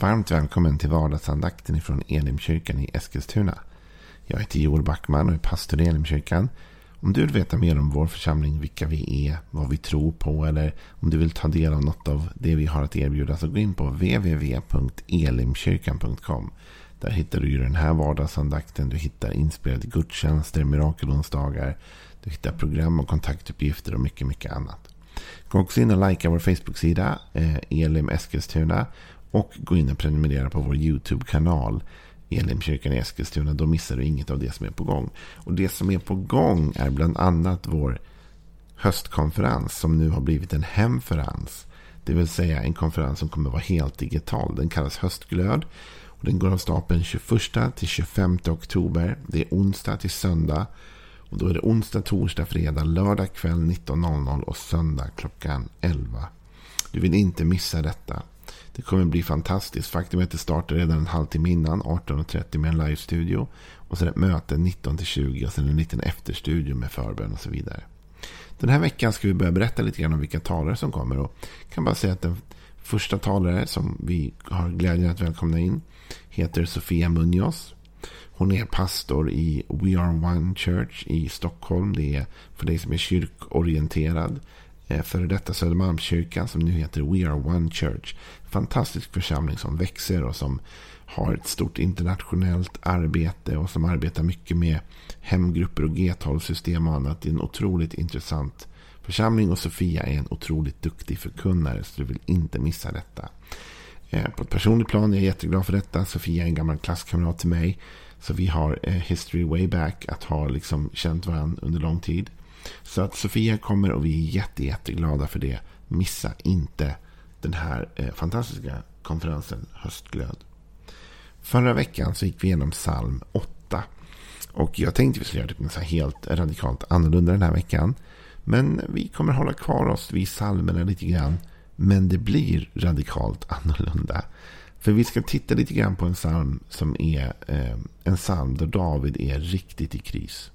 Varmt välkommen till vardagsandakten ifrån Elimkyrkan i Eskilstuna. Jag heter Joel Backman och är pastor i Elimkyrkan. Om du vill veta mer om vår församling, vilka vi är, vad vi tror på eller om du vill ta del av något av det vi har att erbjuda så gå in på www.elimkyrkan.com. Där hittar du ju den här vardagsandakten, du hittar inspelade gudstjänster, mirakelonsdagar, du hittar program och kontaktuppgifter och mycket, mycket annat. Gå också in och likea vår Facebook-sida, eh, Elim Eskilstuna. Och gå in och prenumerera på vår YouTube-kanal. Elimkyrkan i Eskilstuna. Då missar du inget av det som är på gång. Och det som är på gång är bland annat vår höstkonferens. Som nu har blivit en hemferens. Det vill säga en konferens som kommer vara helt digital. Den kallas Höstglöd. Och den går av stapeln 21 till 25 oktober. Det är onsdag till söndag. Och då är det onsdag, torsdag, fredag, lördag kväll 19.00 och söndag klockan 11. Du vill inte missa detta. Det kommer bli fantastiskt. Faktum är att det startar redan en halvtimme innan, 18.30 med en live-studio. Och sen ett möte 19-20 och sen en liten efterstudio med förbön och så vidare. Den här veckan ska vi börja berätta lite grann om vilka talare som kommer. Och jag kan bara säga att den första talare som vi har glädjen att välkomna in heter Sofia Munoz. Hon är pastor i We Are One Church i Stockholm. Det är för dig som är kyrkorienterad. Eh, före detta Södermalmskyrkan som nu heter We Are One Church. Fantastisk församling som växer och som har ett stort internationellt arbete och som arbetar mycket med hemgrupper och G12-system och annat. Det är en otroligt intressant församling och Sofia är en otroligt duktig förkunnare så du vill inte missa detta. Eh, på ett personligt plan är jag jätteglad för detta. Sofia är en gammal klasskamrat till mig. Så vi har eh, history way back att ha liksom känt varandra under lång tid. Så att Sofia kommer och vi är jätte, jätteglada för det. Missa inte den här eh, fantastiska konferensen Höstglöd. Förra veckan så gick vi igenom psalm 8. Och jag tänkte vi skulle göra typ det helt radikalt annorlunda den här veckan. Men vi kommer hålla kvar oss vid psalmerna lite grann. Men det blir radikalt annorlunda. För vi ska titta lite grann på en psalm som är eh, en psalm där David är riktigt i kris.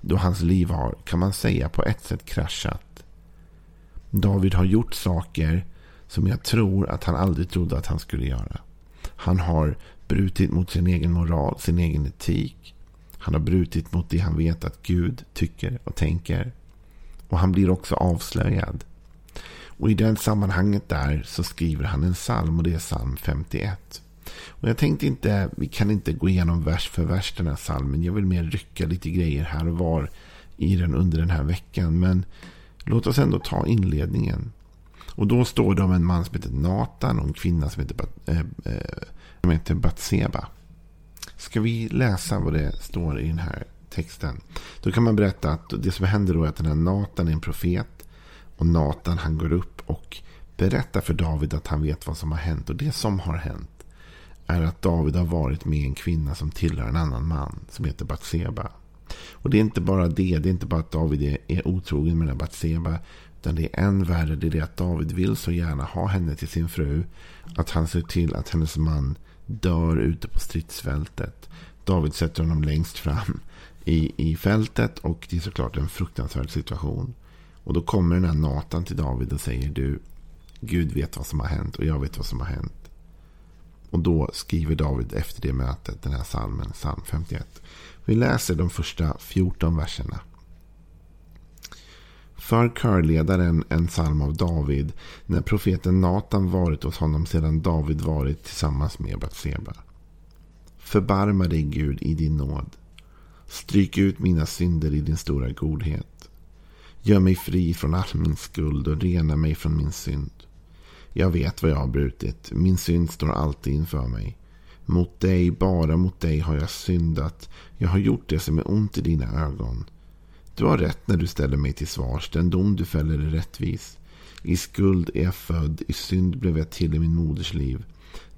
Då hans liv har, kan man säga, på ett sätt kraschat. David har gjort saker som jag tror att han aldrig trodde att han skulle göra. Han har brutit mot sin egen moral, sin egen etik. Han har brutit mot det han vet att Gud tycker och tänker. Och han blir också avslöjad. Och i det sammanhanget där så skriver han en psalm och det är psalm 51. Och jag tänkte inte, vi kan inte gå igenom vers för vers den här psalmen. Jag vill mer rycka lite grejer här och var i den under den här veckan. Men låt oss ändå ta inledningen. Och då står det om en man som heter Natan och en kvinna som heter, äh, äh, heter Batseba. Ska vi läsa vad det står i den här texten? Då kan man berätta att det som händer då är att den här Natan är en profet. Och Natan han går upp och berättar för David att han vet vad som har hänt. Och det som har hänt är att David har varit med en kvinna som tillhör en annan man som heter Batseba. Och det är inte bara det. Det är inte bara att David är, är otrogen med den här Batseba. Utan det är än värre. Det är det att David vill så gärna ha henne till sin fru. Att han ser till att hennes man dör ute på stridsfältet. David sätter honom längst fram i, i fältet. Och det är såklart en fruktansvärd situation. Och då kommer den här Natan till David och säger du. Gud vet vad som har hänt och jag vet vad som har hänt. Och då skriver David efter det mötet den här salmen, psalm 51. Vi läser de första 14 verserna. För körledaren en psalm av David när profeten Natan varit hos honom sedan David varit tillsammans med Batseba. Förbarma dig Gud i din nåd. Stryk ut mina synder i din stora godhet. Gör mig fri från all min skuld och rena mig från min synd. Jag vet vad jag har brutit. Min synd står alltid inför mig. Mot dig, bara mot dig har jag syndat. Jag har gjort det som är ont i dina ögon. Du har rätt när du ställer mig till svars. Den dom du fäller är rättvis. I skuld är jag född, i synd blev jag till i min moders liv.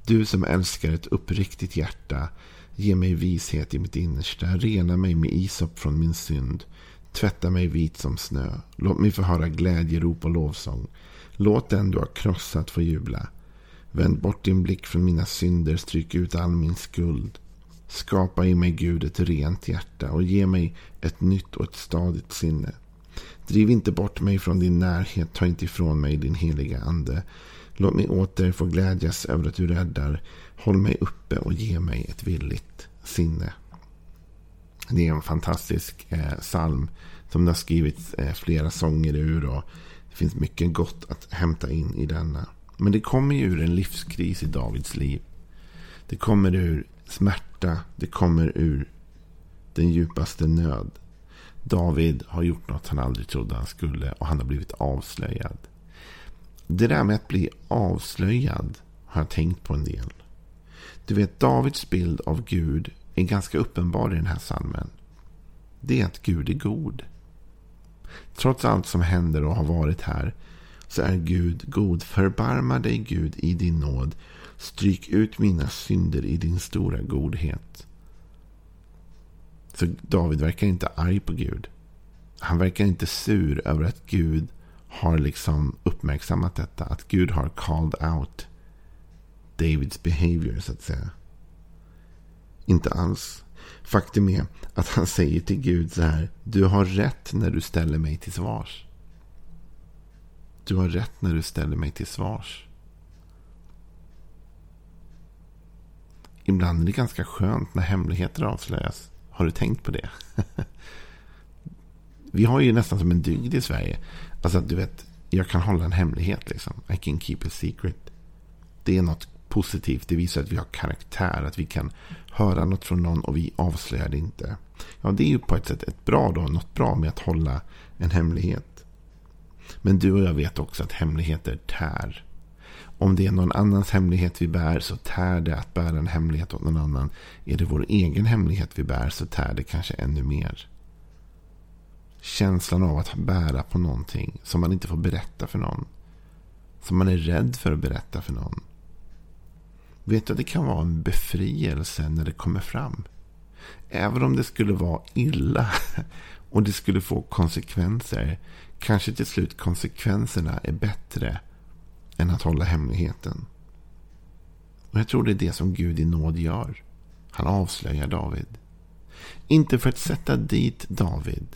Du som älskar ett uppriktigt hjärta, ge mig vishet i mitt innersta. Rena mig med isop från min synd. Tvätta mig vit som snö. Låt mig få höra glädjerop och lovsång. Låt den du har krossat få jubla. Vänd bort din blick från mina synder, stryk ut all min skuld. Skapa i mig Gud ett rent hjärta och ge mig ett nytt och ett stadigt sinne. Driv inte bort mig från din närhet, ta inte ifrån mig din heliga ande. Låt mig åter få glädjas över att du räddar. Håll mig uppe och ge mig ett villigt sinne. Det är en fantastisk eh, psalm som det har skrivits eh, flera sånger ur. Och det finns mycket gott att hämta in i denna. Men det kommer ju ur en livskris i Davids liv. Det kommer ur smärta. Det kommer ur den djupaste nöd. David har gjort något han aldrig trodde han skulle och han har blivit avslöjad. Det där med att bli avslöjad har jag tänkt på en del. Du vet, Davids bild av Gud är ganska uppenbar i den här salmen. Det är att Gud är god. Trots allt som händer och har varit här så är Gud god. Förbarma dig Gud i din nåd. Stryk ut mina synder i din stora godhet. Så David verkar inte arg på Gud. Han verkar inte sur över att Gud har liksom uppmärksammat detta. Att Gud har called out Davids behavior så att säga. Inte alls. Faktum är att han säger till Gud så här. Du har rätt när du ställer mig till svars. Du har rätt när du ställer mig till svars. Ibland är det ganska skönt när hemligheter avslöjas. Har du tänkt på det? Vi har ju nästan som en dygd i Sverige. Alltså du vet, jag kan hålla en hemlighet liksom. I can keep a secret. Det är något positivt. Det visar att vi har karaktär. Att vi kan höra något från någon och vi avslöjar det inte. Ja, det är ju på ett sätt ett bra då. Något bra med att hålla en hemlighet. Men du och jag vet också att hemligheter tär. Om det är någon annans hemlighet vi bär så tär det att bära en hemlighet åt någon annan. Är det vår egen hemlighet vi bär så tär det kanske ännu mer. Känslan av att bära på någonting som man inte får berätta för någon. Som man är rädd för att berätta för någon. Vet du att det kan vara en befrielse när det kommer fram. Även om det skulle vara illa och det skulle få konsekvenser. Kanske till slut konsekvenserna är bättre än att hålla hemligheten. Och jag tror det är det som Gud i nåd gör. Han avslöjar David. Inte för att sätta dit David.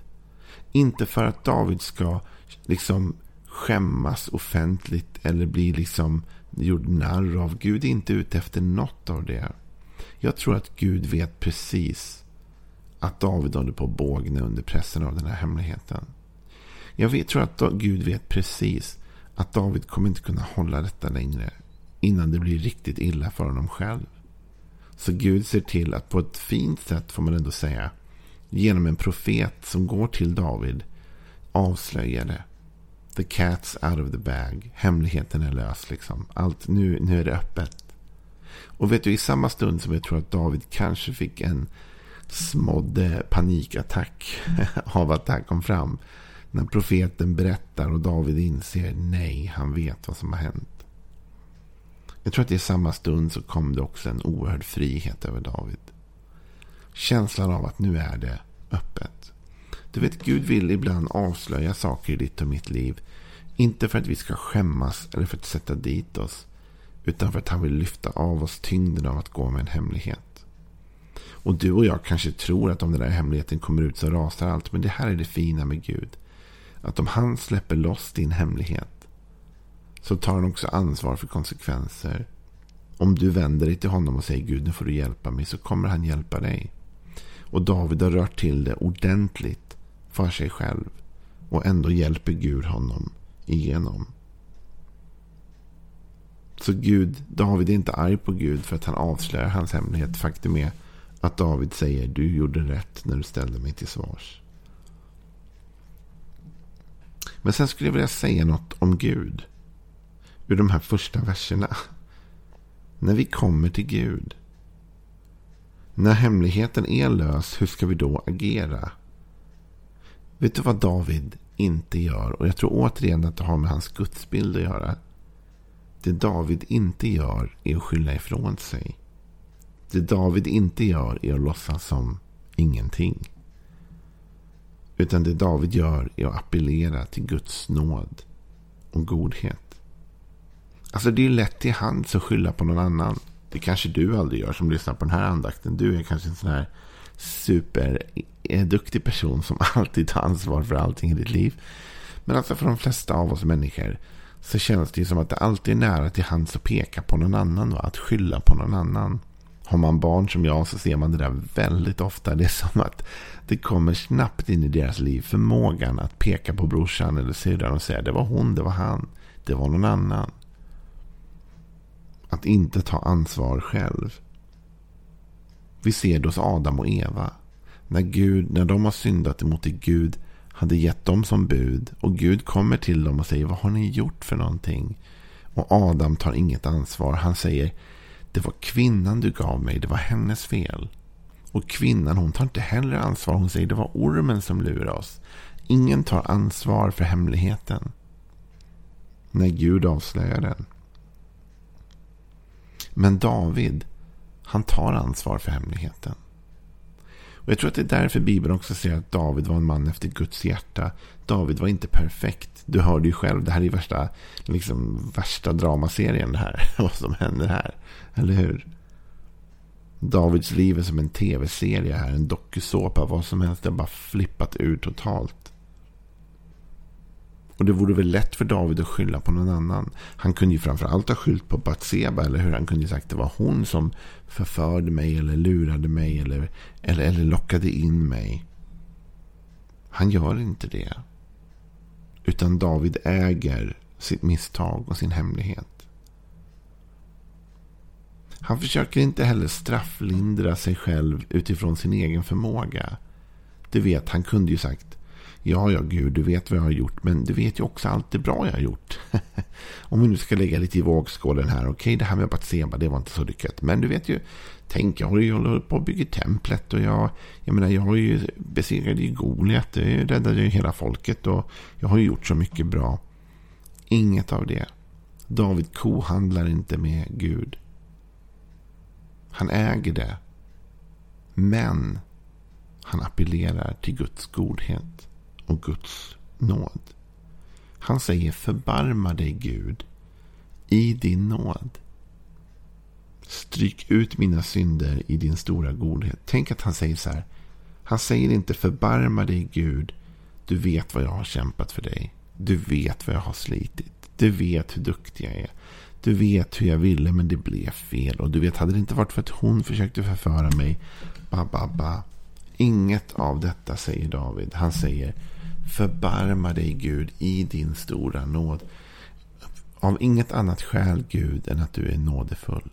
Inte för att David ska liksom skämmas offentligt eller bli liksom gjord narr av. Gud är inte ute efter något av det. Jag tror att Gud vet precis att David håller på att bågna under pressen av den här hemligheten. Jag vet, tror att Gud vet precis att David kommer inte kunna hålla detta längre innan det blir riktigt illa för honom själv. Så Gud ser till att på ett fint sätt, får man ändå säga, genom en profet som går till David avslöjar det. The cat's out of the bag. Hemligheten är lös. Liksom. Allt, nu, nu är det öppet. Och vet du, i samma stund som jag tror att David kanske fick en smådd panikattack av att det här kom fram. När profeten berättar och David inser nej, han vet vad som har hänt. Jag tror att i samma stund så kom det också en oerhörd frihet över David. Känslan av att nu är det öppet. Du vet, Gud vill ibland avslöja saker i ditt och mitt liv. Inte för att vi ska skämmas eller för att sätta dit oss. Utan för att han vill lyfta av oss tyngden av att gå med en hemlighet. Och du och jag kanske tror att om den där hemligheten kommer ut så rasar allt. Men det här är det fina med Gud. Att om han släpper loss din hemlighet. Så tar han också ansvar för konsekvenser. Om du vänder dig till honom och säger Gud nu får du hjälpa mig. Så kommer han hjälpa dig. Och David har rört till det ordentligt för sig själv. Och ändå hjälper Gud honom igenom. Så Gud, David är inte arg på Gud för att han avslöjar hans hemlighet. Faktum är att David säger du gjorde rätt när du ställde mig till svars. Men sen skulle jag vilja säga något om Gud. Ur de här första verserna. När vi kommer till Gud. När hemligheten är lös, hur ska vi då agera? Vet du vad David inte gör? Och jag tror återigen att det har med hans gudsbild att göra. Det David inte gör är att skylla ifrån sig. Det David inte gör är att låtsas som ingenting. Utan det David gör är att appellera till Guds nåd och godhet. Alltså det är lätt till hands att skylla på någon annan. Det kanske du aldrig gör som lyssnar på den här andakten. Du är kanske en sån här superduktig eh, person som alltid tar ansvar för allting i ditt liv. Men alltså för de flesta av oss människor så känns det ju som att det alltid är nära till hands att peka på någon annan. Va? Att skylla på någon annan. Har man barn som jag så ser man det där väldigt ofta. Det är som att det kommer snabbt in i deras liv. Förmågan att peka på brorsan eller syrran och säga det var hon, det var han, det var någon annan. Att inte ta ansvar själv. Vi ser det hos Adam och Eva. När, Gud, när de har syndat emot det Gud hade gett dem som bud. Och Gud kommer till dem och säger vad har ni gjort för någonting? Och Adam tar inget ansvar. Han säger det var kvinnan du gav mig. Det var hennes fel. Och kvinnan hon tar inte heller ansvar. Hon säger det var ormen som lurade oss. Ingen tar ansvar för hemligheten. När Gud avslöjar den. Men David, han tar ansvar för hemligheten. Och Jag tror att det är därför Bibeln också säger att David var en man efter Guds hjärta. David var inte perfekt. Du hörde ju själv, det här är värsta, liksom, värsta dramaserien det här. Vad som händer här. Eller hur? Davids liv är som en tv-serie här. En dokusåpa. Vad som helst. Det har bara flippat ur totalt. Och det vore väl lätt för David att skylla på någon annan. Han kunde ju framförallt ha skyllt på Batseba. Eller hur? Han kunde ju sagt att det var hon som förförde mig. Eller lurade mig. Eller, eller, eller lockade in mig. Han gör inte det. Utan David äger sitt misstag och sin hemlighet. Han försöker inte heller strafflindra sig själv utifrån sin egen förmåga. Du vet, han kunde ju sagt Ja, ja, Gud, du vet vad jag har gjort. Men du vet ju också allt det bra jag har gjort. Om vi nu ska lägga lite i vågskålen här. Okej, okay, det här med Batseba, det var inte så lyckat. Men du vet ju, tänk, jag håller ju på att bygga templet. Och jag, jag menar, jag har ju besegrat ju Goliat. Jag räddade ju hela folket. Och jag har ju gjort så mycket bra. Inget av det. David kohandlar inte med Gud. Han äger det. Men han appellerar till Guds godhet och Guds nåd. Han säger förbarma dig Gud i din nåd. Stryk ut mina synder i din stora godhet. Tänk att han säger så här. Han säger inte förbarma dig Gud. Du vet vad jag har kämpat för dig. Du vet vad jag har slitit. Du vet hur duktig jag är. Du vet hur jag ville men det blev fel. Och du vet, hade det inte varit för att hon försökte förföra mig. Ba, ba, ba. Inget av detta säger David. Han säger Förbarma dig Gud i din stora nåd. Av inget annat skäl Gud än att du är nådefull.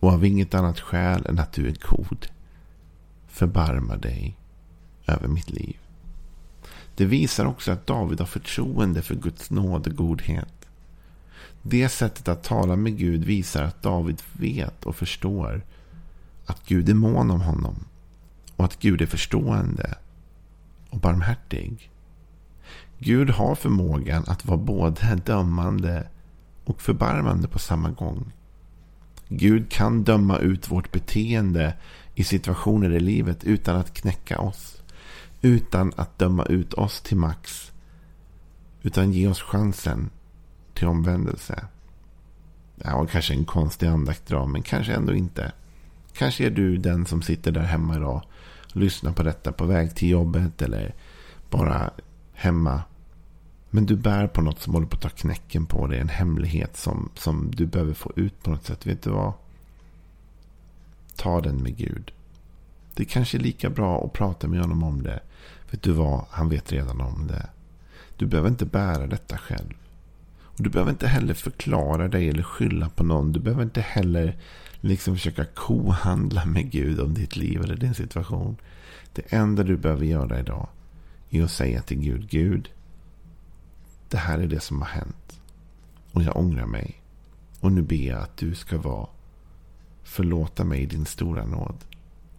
Och av inget annat skäl än att du är god. Förbarma dig över mitt liv. Det visar också att David har förtroende för Guds nåd och godhet. Det sättet att tala med Gud visar att David vet och förstår att Gud är mån om honom. Och att Gud är förstående och barmhärtig. Gud har förmågan att vara både dömande och förbarmande på samma gång. Gud kan döma ut vårt beteende i situationer i livet utan att knäcka oss. Utan att döma ut oss till max. Utan ge oss chansen till omvändelse. Det var kanske en konstig andakt idag, men kanske ändå inte. Kanske är du den som sitter där hemma idag Lyssna på detta på väg till jobbet eller bara hemma. Men du bär på något som håller på att ta knäcken på dig. En hemlighet som, som du behöver få ut på något sätt. Vet du vad? Ta den med Gud. Det är kanske är lika bra att prata med honom om det. Vet du vad? Han vet redan om det. Du behöver inte bära detta själv. Och Du behöver inte heller förklara dig eller skylla på någon. Du behöver inte heller liksom försöka kohandla med Gud om ditt liv eller din situation. Det enda du behöver göra idag är att säga till Gud, Gud, det här är det som har hänt. Och jag ångrar mig. Och nu ber jag att du ska vara förlåta mig i din stora nåd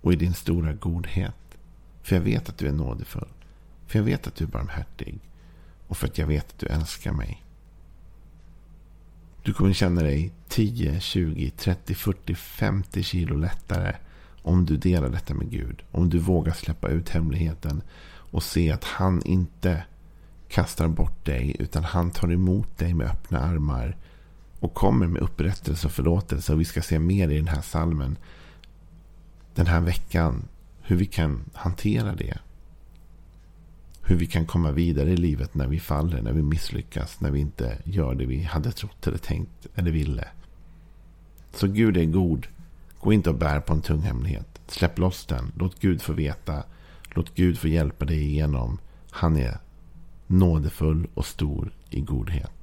och i din stora godhet. För jag vet att du är nådefull. För jag vet att du är barmhärtig. Och för att jag vet att du älskar mig. Du kommer känna dig 10, 20, 30, 40, 50 kilo lättare om du delar detta med Gud. Om du vågar släppa ut hemligheten och se att han inte kastar bort dig utan han tar emot dig med öppna armar och kommer med upprättelse och förlåtelse. Och vi ska se mer i den här salmen den här veckan hur vi kan hantera det hur vi kan komma vidare i livet när vi faller, när vi misslyckas, när vi inte gör det vi hade trott eller tänkt eller ville. Så Gud är god. Gå inte och bär på en tung hemlighet. Släpp loss den. Låt Gud få veta. Låt Gud få hjälpa dig igenom. Han är nådefull och stor i godhet.